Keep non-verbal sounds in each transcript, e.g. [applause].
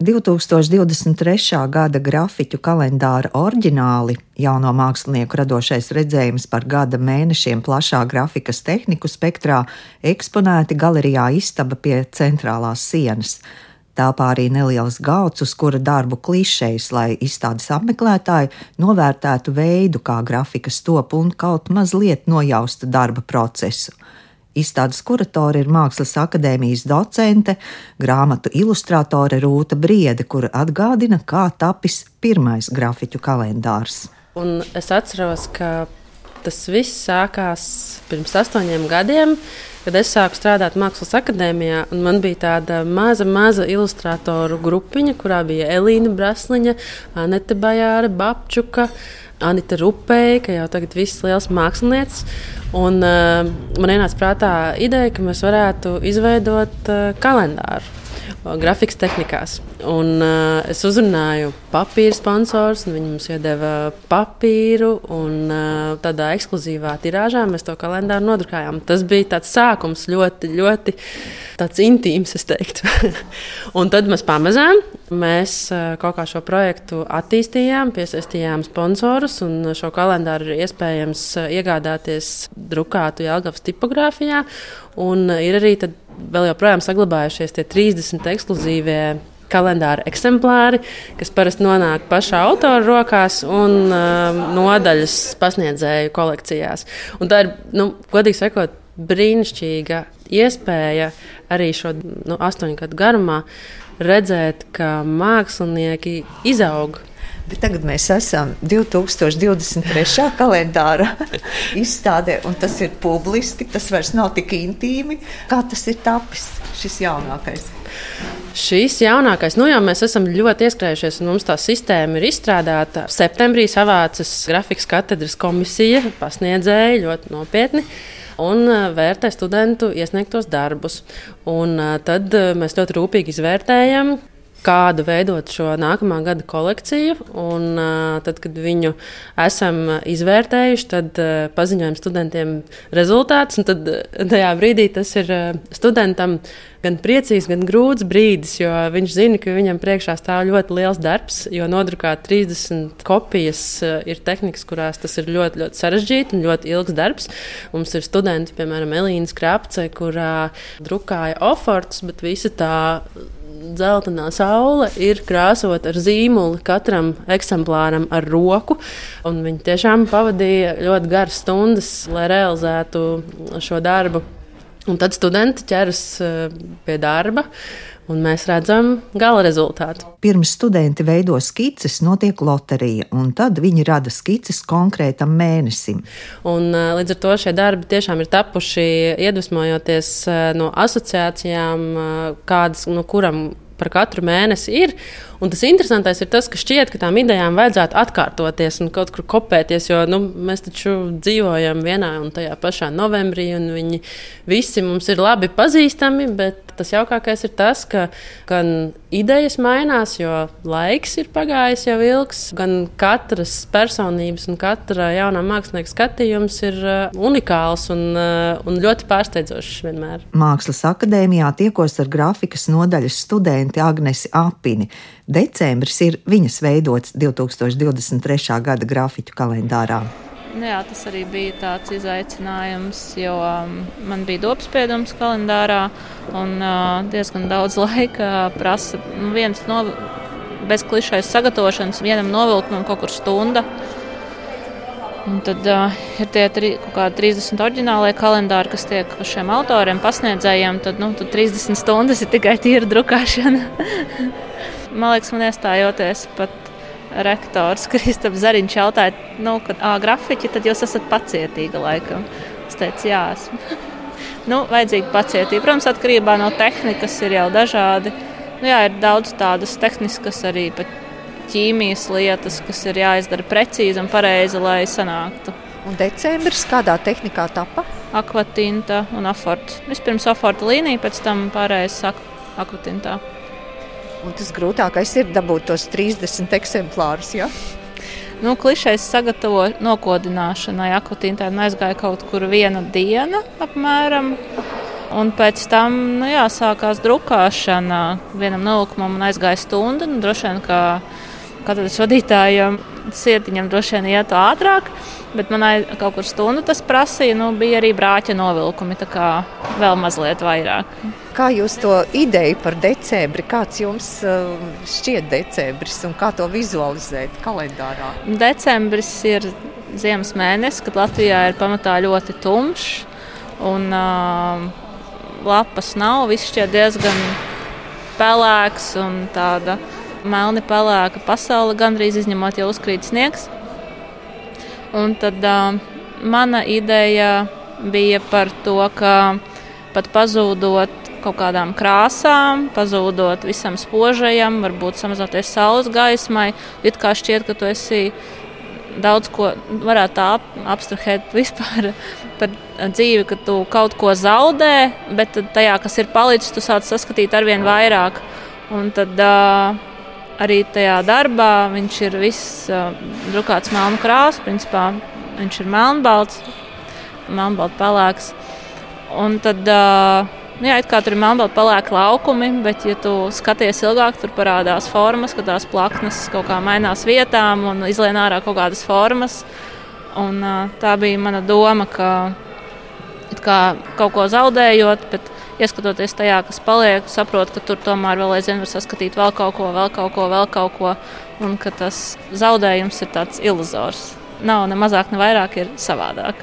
2023. gada grafiķu kalendāra oriģināli, jauno mākslinieku radošais redzējums par gada mēnešiem plašā grafikas tehniku spektrā, eksponēti galerijā istaba pie centrālās sienas. Tāpā arī neliels gauts, uz kura darbu klišejas, lai izstādes apmeklētāji novērtētu veidu, kā grafikas top un kaut mazliet nojaustu darba procesu. Izstādes kuratore ir Mākslas akadēmijas docente, grāmatu ilustrātore Rūta Briede, kura atgādina, kā tapis pirmais grafiķu kalendārs. Un es atceros, ka tas viss sākās pirms astoņiem gadiem, kad es sāku strādāt Mākslas akadēmijā. Man bija tāda maza, maza ilustrātoru grupiņa, kurā bija Elīna Brasliņa, Anete Bajāra, Babčuka. Anita Rupēja, ka jau tagad viss liels mākslinieks. Un, uh, man ienāca prātā ideja, ka mēs varētu izveidot uh, kalendāru grafikas tehnikās. Un, uh, es uzrunāju papīra sponsors, un viņi mums iedeva papīru. Un, uh, tādā ekskluzīvā tirāžā mēs to kalendāru nodrukājām. Tas bija tāds sākums ļoti, ļoti intīms, es teiktu. [laughs] un tad mēs pamazām mēs uh, kaut kā šo projektu attīstījām, piesaistījām sponsorus, un šo kalendāru ir iespējams iegādāties drukātu Jālgavas tipogrāfijā. Un ir arī vēl joprojām saglabājušies tie 30 ekskluzīvie kalendāra eksemplāri, kas parasti nonāk pašā autora rokās un uh, nodaļas pasniedzēju kolekcijās. Un tā ir, nu, godīgi sakot, brīnišķīga iespēja arī šo nu, astoņu gadu garumā redzēt, ka mākslinieki izaug Bet tagad mēs esam 2023. kalendāra [laughs] izstādē, un tas ir publiski. Tas vairs nav tik intīmi. Kā tas ir tapis, šis jaunākais? Šīs jaunākais, nu jau mēs esam ļoti ieskrējušies, un mums tā sistēma ir izstrādāta. Septembrī savācas grafikas katedras komisija, pasniedzēja ļoti nopietni un vērtē studentu iesniegtos darbus. Un tad mēs ļoti rūpīgi izvērtējam, kādu veidot šo nākamā gada kolekciju. Un, tad, kad viņu esam izvērtējuši, tad paziņojam studentiem rezultātus. Tad tajā brīdī tas ir studentam gan priecīgs, gan grūts brīdis, jo viņš zina, ka viņam priekšā stāv ļoti liels darbs. Jo nodrukāt 30 kopijas ir tehnikas, kurās tas ir ļoti, ļoti sarežģīti un ļoti ilgs darbs. Mums ir studenti, piemēram, Elīna Skrapce, kurā drukāja ofortus, bet visa tā dzeltenā saule ir krāsota ar zīmoli katram eksemplāram ar roku. Viņi tiešām pavadīja ļoti garas stundas, lai realizētu šo darbu. Un tad studenti ķeras eh, pie darba. Un mēs redzam gala rezultātu. Pirms studenti veido skices, notiek loterija, un tad viņi rada skices konkrētam mēnesim. Un, eh, līdz ar to šie darbi tiešām ir tapuši iedvesmojoties eh, no asociācijām, kādas, no kuram par katru mēnesi ir. Un tas interesantais ir tas, ka šķiet, ka tām idejām vajadzētu atkārtoties un kaut kur kopēties, jo nu, mēs taču dzīvojam vienā un tajā pašā novembrī, un viņi visi mums ir labi pazīstami, bet tas jaukākais ir tas, ka gan idejas mainās, jo laiks ir pagājis jau ilgs, gan katras personības un katra jaunā mākslinieka skatījums ir uh, unikāls un, uh, un ļoti pārsteidzošs vienmēr. Mākslas akadēmijā tiekos ar grafikas nodaļas studenti Agnesi Apini. Decembris ir viņas veidots 2023. gada grafiķu kalendārā. Nu jā, tas arī bija tāds izaicinājums, jo um, man bija dobspiedums kalendārā un uh, diezgan daudz [laughs] laika prasa. Nu, viens no bez klišejas sagatavošanas, vienam novilkt no kaut kur stunda. Un tad uh, ir tie tri, kaut kādi 30 oriģinālie kalendāri, kas tiek šiem autoriem, pasniedzējiem. Tad, nu, tad 30 stundas ir tikai tīra drukāšana. [laughs] man liekas, man iestājoties pat rektors Kristaps Zariņš jautāja, nu, kad ā, grafiķi, tad jūs esat pacietīga laikam. Es teicu, jā, esmu. [laughs] nu, vajadzīga pacietība. Protams, atkarībā no tehnikas ir jau dažādi. Nu, jā, ir daudz tādas tehniskas arī ķīmijas lietas, kas ir jāizdara precīzi un pareizi, lai sanāktu. Un decembris kādā tehnikā tapa? Akvatinta un aforta. Vispirms aforta līnija, pēc tam pārējais akvatintā. Un tas grūtākais ir dabūt tos 30 eksemplārus. Ja? Nu, klišais sagatavo nokodināšanai. Akvatīnai aizgāja kaut kur viena diena apmēram. Un pēc tam nu, jā, sākās drukāšana. Vienam nolikumam aizgāja stunda. Nu, droši vien, ka katrs vadītājam cietiņam droši vien ietu ātrāk, bet man kaut kur stundu tas prasīja. Nu, bija arī brāķa novilkumi, tā kā vēl mazliet vairāk. Kā jūs to ideju par decembri, kāds jums uh, šķiet decembris un kā to vizualizēt kalendārā? Decembris ir ziemas mēnesis, kad Latvijā ir pamatā ļoti tumšs un uh, lapas nav. Viss šķiet diezgan pelēks un tāda melni pelēka pasaule, gandrīz izņemot, ja uzkrīt sniegs. Un tad uh, mana ideja bija par to, ka pat pazūdot kaut kādām krāsām, pazūdot visam spožajam, varbūt samazinoties saules gaismai, it kā šķiet, ka tu esi daudz ko varētu tā apstrahēt [laughs] vispār par dzīvi, ka tu kaut ko zaudē, bet tajā, kas ir palicis, tu sāc saskatīt arvien vairāk. Un tad uh, arī tajā darbā viņš ir viss uh, drukāts melnu krāsu. Principā viņš ir melnbalts, melnbalts pelēks. Un tad, uh, jā, kā tur ir melnbalti pelēki laukumi, bet, ja tu skaties ilgāk, tur parādās formas, ka tās plaknes kaut kā mainās vietām un izlien ārā kaut kādas formas. Un, uh, tā bija mana doma, ka kā kaut ko zaudējot, bet ieskatoties tajā, kas paliek, saprotu, ka tur tomēr vēl aizvien var saskatīt vēl kaut ko, vēl kaut ko, vēl kaut ko, un ka tas zaudējums ir tāds iluzors. Nav ne mazāk, ne vairāk, ir savādāk.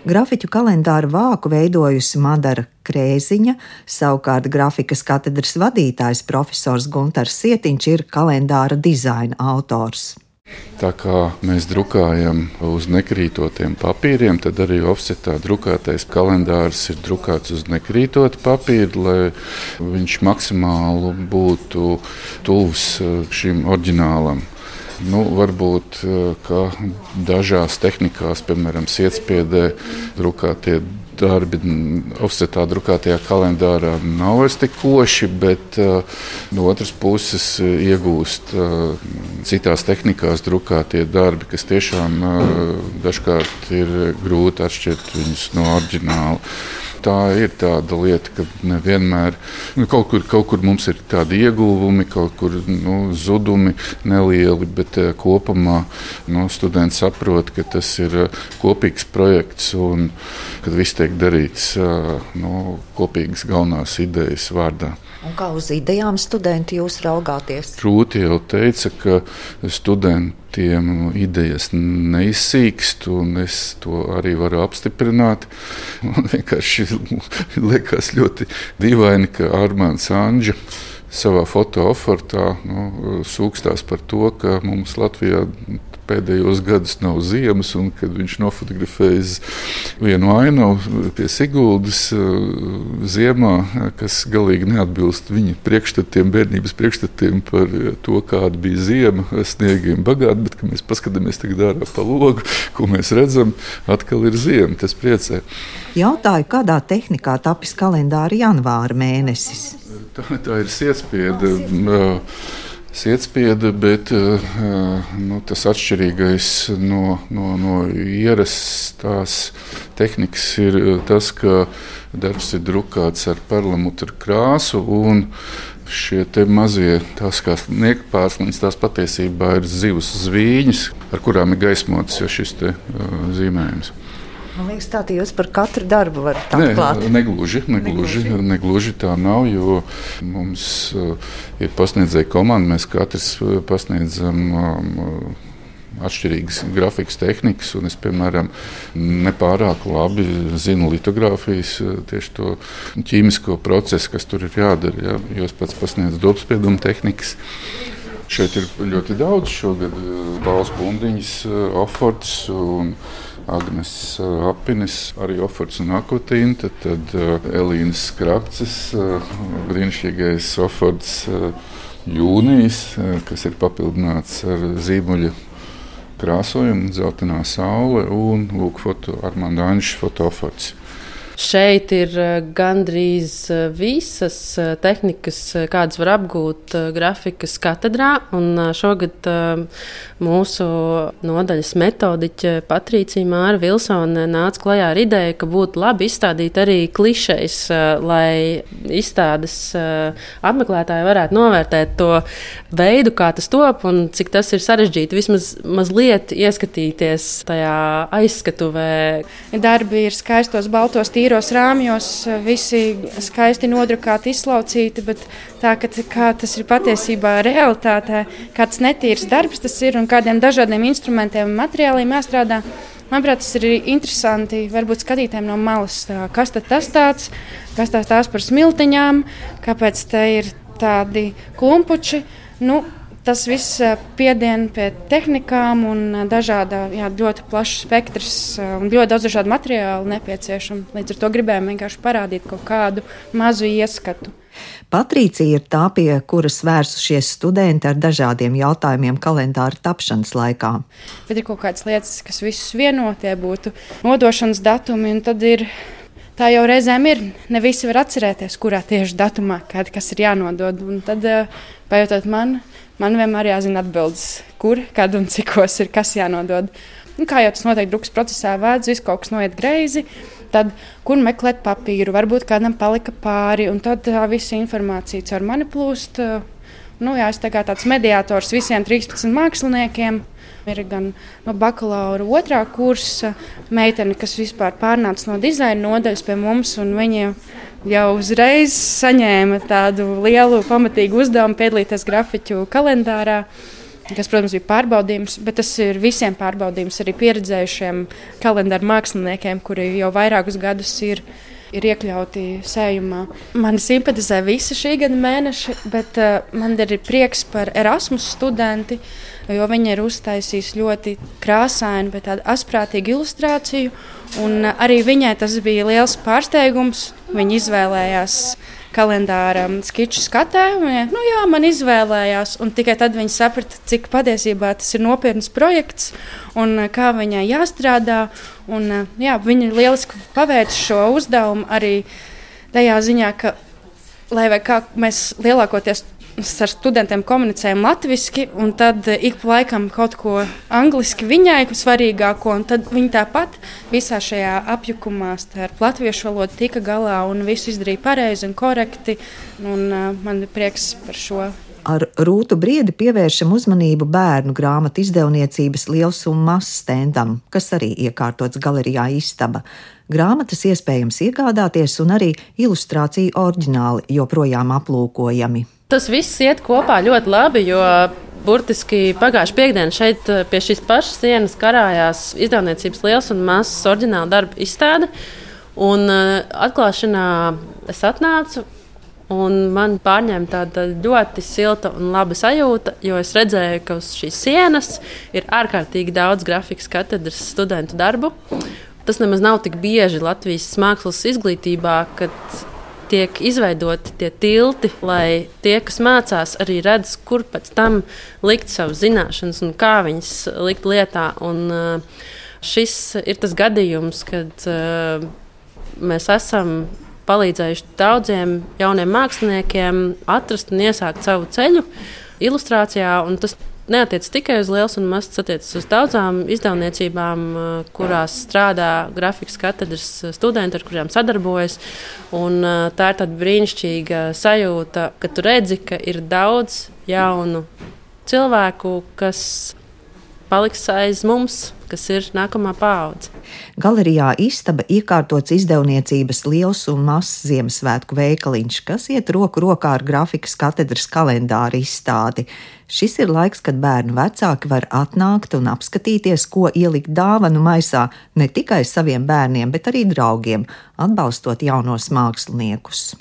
Grafiķu kalendāru vāku veidojusi Madara Krēziņa, savukārt grafikas katedras vadītājs profesors Gunārs Sietiņš ir kalendāra dizaina autors. Tā kā mēs drukājam uz nekrītotiem papīriem, tad arī offsetā drukātais kalendārs ir drukāts uz nekrītotu papīru, lai viņš maksimāli būtu tuvs eh, šim oriģinālam. Nu, varbūt dažās tehnikās, piemēram, sietspiedē, drukātie darbi offsetā drukātajā kalendārā nav vairs tik koši, bet uh, no otras puses uh, iegūst citās tehnikās drukātie darbi, kas tiešām dažkārt ir grūti atšķirt viņus no oriģināla tā ir tāda lieta, ka nevienmēr nu, kaut, kur, kaut kur mums ir tādi ieguvumi, kaut kur nu, zudumi nelieli, bet uh, kopumā nu, students saprot, ka tas ir uh, kopīgs projekts un kad viss tiek darīts uh, nu, kopīgas galvenās idejas vārdā. Un kā uz idejām studenti jūs raugāties? Rūti jau teica, ka studentiem idejas neizsīkst, un es to arī varu apstiprināt. Man vienkārši liekas ļoti dīvaini, ka Armāns Anģa savā fotoofertā nu, sūkstās par to, ka mums Latvijā pēdējos gados nav ziemas, un kad viņš nofotografējas vienu ainavu pie Siguldas uh, ziemā, kas galīgi neatbilst viņa priekšstatiem, bērnības priekšstatiem par to, kāda bija ziema, sniegiem bagāti, bet, kad mēs paskatāmies tagad ārā pa logu, ko mēs redzam, atkal ir ziema, tas priecē. Jautāju, kādā tehnikā tapis kalendāra janvāra mēnesis? Tā, tā ir sietspieda. Sietspieda, bet eh, nu, tas atšķirīgais no, no, no ierastās tehnikas ir eh, tas, ka darbs ir drukāts ar perlamutru krāsu. Šie mazie tās kā niekpārslīns, tās patiesībā ir zivs zvīņas, ar kurām ir gaismots šis te, uh, zīmējums. Man liekas, tā jūs par katru darbu varat atklāt. Ne, negluži, negluži, negluži. negluži tā nav, jo mums uh, ir pasniedzēja komanda, mēs katrs uh, pasniedzam. Um, atšķirīgas grafikas tehnikas, un es, piemēram, nepārāk labi zinu litogrāfijas, tieši to ķīmisko procesu, kas tur ir jādara. Ja, jo es pats pasniedzu dobspiedumu tehnikas. Šeit ir ļoti daudz šogad balss bundiņas, oforts un Agnēs Apinis, arī Oforts un Akotīna, tad, Elīnas Skrapces, brīnišķīgais Oforts jūnijas, kas ir papildināts ar zīmuļu krāsojumu, dzeltenā saule un lūk, foto, Armando Anģis fotofots. Šeit ir gandrīz visas tehnikas, kādas var apgūt grafikas katedrā. Šogad mūsu nodaļas metodiķe Patricija Māra Vilsone nāca klajā ar ideju, ka būtu labi izstādīt arī klišejas, lai izstādes apmeklētāji varētu novērtēt to veidu, kā tas top un cik tas ir sarežģīti. Vismaz mazliet ieskatīties tajā aizskatuvē. Darbi ir skaistos, baltos, tīros tīros rāmjos, visi skaisti nodrukāti, izslaucīti, bet tā, ka, kā tas ir patiesībā realitātē, kāds netīrs darbs tas ir un kādiem dažādiem instrumentiem un materiāliem jāstrādā. Manuprāt, tas ir interesanti. Varbūt skatītājiem no malas, tā, kas tas tāds, kas tās, tās par smiltiņām, kāpēc te ir tādi klumpuči. Nu, tas viss eh, piedien pie tehnikām un eh, dažāda, jā, ļoti plašs spektrs eh, un ļoti daudz dažādu materiālu nepieciešams. Līdz ar to gribējām vienkārši parādīt kaut kādu mazu ieskatu. Patricija ir tā, pie kuras vērsušies studenti ar dažādiem jautājumiem kalendāra tapšanas laikā. Bet ir kaut kādas lietas, kas visus vieno, tie būtu nodošanas datumi, un tad ir tā jau reizēm ir. Ne visi var atcerēties, kurā tieši datumā kāda kas ir jānodod. Un tad, pajautāt man, man vienmēr jāzina atbildes, kur, kad un cikos ir kas jānodod. Un kā jau tas notiek drukas procesā, vēdz, viss kaut kas noiet greizi. Tad, kur meklēt papīru, varbūt kādam palika pāri, un tad tā visa informācija caur mani plūst. Nu, jā, es tā kā tāds mediātors visiem 13 māksliniekiem. Ir gan no bakalaura otrā kursa meitene, kas vispār pārnāca no dizaina nodaļas pie mums, un viņa jau uzreiz saņēma tādu lielu, pamatīgu uzdevumu piedalīties grafiķu kalendārā. Tas, protams, bija pārbaudījums, bet tas ir visiem pārbaudījums arī pieredzējušiem kalendāra māksliniekiem, kuri jau vairākus gadus ir, ir iekļauti sējumā. Man simpatizē visi šī gada mēneši, bet uh, man ir prieks par Erasmus studenti, jo viņi ir uztaisījuši ļoti krāsainu, bet tādu asprātīgu ilustrāciju. Un arī viņai tas bija liels pārsteigums. Viņa izvēlējās kalendāra skiču skatē. Viņa, nu jā, man izvēlējās, un tikai tad viņa saprata, cik patiesībā tas ir nopietns projekts un kā viņai jāstrādā. Un, jā, viņa lieliski paveic šo uzdevumu arī tajā ziņā, ka, lai kā mēs lielākoties ar studentiem komunicējam latviešu, un tad eh, ik pa laikam kaut ko angliski viņai svarīgāko. Tad viņa tāpat visā šajā apjukumā starp latviešu valodu tika galā un visu izdarīja pareizi un korekti. Un, uh, man ir prieks par šo. Ar rūtu briedi pievēršam uzmanību bērnu grāmatu izdevniecības liels un mazs stendam, kas arī iekārtots galerijā istaba. Grāmatas iespējams iegādāties, un arī ilustrācija oriģināli joprojām aplūkojami. Tas viss iet kopā ļoti labi, jo burtiski pagājušā piekdienā šeit eh, pie šīs pašas sienas karājās izdevniecības liels un mazs oriģināla darba izstāde. Un uh, atklāšanā es atnācu. Un man pārņēma tāda ļoti silta un laba sajūta, jo es redzēju, ka uz šīs sienas ir ārkārtīgi daudz grafikas katedras studentu darbu. Tas nemaz nav tik bieži Latvijas mākslas izglītībā, kad tiek izveidoti tie tilti, lai tie, kas mācās, arī redz, kur pēc tam likt savas zināšanas un kā viņas likt lietā. Un, šis ir tas gadījums, kad mēs esam palīdzējuši daudziem jauniem māksliniekiem atrast un iesākt savu ceļu ilustrācijā. Tas neatiec tikai uz liels un mazs, tas attiecas uz daudzām izdevniecībām, eh, kurās strādā grafikas katedras studenti, ar kuriem sadarbojas. Un, eh, tā ir tāda brīnišķīga sajūta, ka tu redzi, ka ir daudz jaunu cilvēku, kas paliks aiz mums, kas ir nākamā paudze. Galerijā istaba iekārtots izdevniecības liels un mazs Ziemassvētku veikaliņš, kas iet roku rokā ar grafikas katedras kalendāra izstādi. Šis ir laiks, kad bērnu vecāki var atnākt un apskatīties, ko ielikt dāvanu maisā ne tikai saviem bērniem, bet arī draugiem, atbalstot jaunos māksliniekus.